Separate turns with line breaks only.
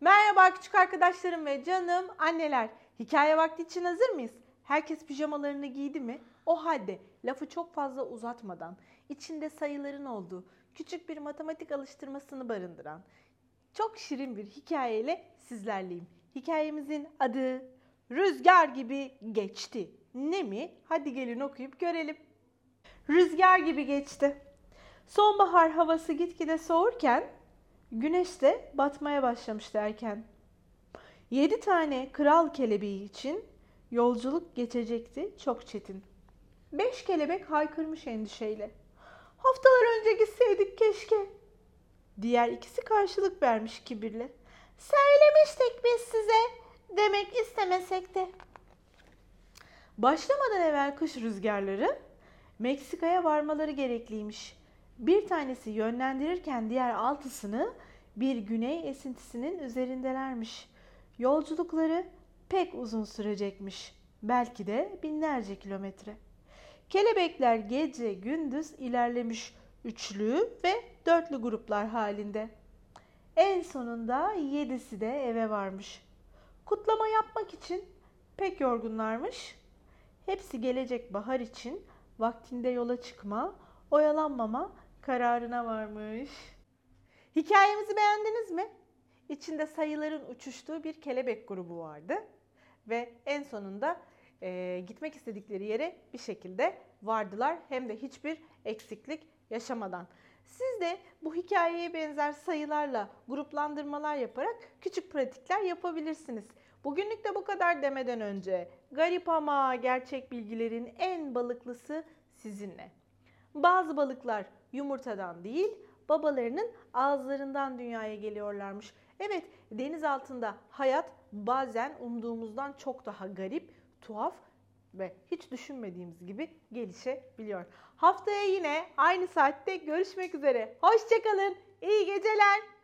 Merhaba küçük arkadaşlarım ve canım anneler. Hikaye vakti için hazır mıyız? Herkes pijamalarını giydi mi? O halde lafı çok fazla uzatmadan, içinde sayıların olduğu küçük bir matematik alıştırmasını barındıran çok şirin bir hikayeyle sizlerleyim. Hikayemizin adı Rüzgar gibi geçti. Ne mi? Hadi gelin okuyup görelim. Rüzgar gibi geçti. Sonbahar havası gitgide soğurken güneş de batmaya başlamıştı erken. Yedi tane kral kelebeği için yolculuk geçecekti çok çetin. Beş kelebek haykırmış endişeyle. Haftalar önce gitseydik keşke. Diğer ikisi karşılık vermiş kibirle. Söylemiştik biz size demek istemesek de. Başlamadan evvel kış rüzgarları Meksika'ya varmaları gerekliymiş. Bir tanesi yönlendirirken diğer altısını bir güney esintisinin üzerindelermiş. Yolculukları pek uzun sürecekmiş. Belki de binlerce kilometre. Kelebekler gece gündüz ilerlemiş üçlü ve dörtlü gruplar halinde. En sonunda yedisi de eve varmış. Kutlama yapmak için pek yorgunlarmış. Hepsi gelecek bahar için vaktinde yola çıkma, oyalanmama kararına varmış. Hikayemizi beğendiniz mi? İçinde sayıların uçuştuğu bir kelebek grubu vardı ve en sonunda e, gitmek istedikleri yere bir şekilde vardılar hem de hiçbir eksiklik yaşamadan. Siz de bu hikayeye benzer sayılarla gruplandırmalar yaparak küçük pratikler yapabilirsiniz. Bugünlük de bu kadar demeden önce garip ama gerçek bilgilerin en balıklısı sizinle. Bazı balıklar yumurtadan değil, babalarının ağızlarından dünyaya geliyorlarmış. Evet, deniz altında hayat bazen umduğumuzdan çok daha garip, tuhaf ve hiç düşünmediğimiz gibi gelişebiliyor. Haftaya yine aynı saatte görüşmek üzere. Hoşçakalın. İyi geceler.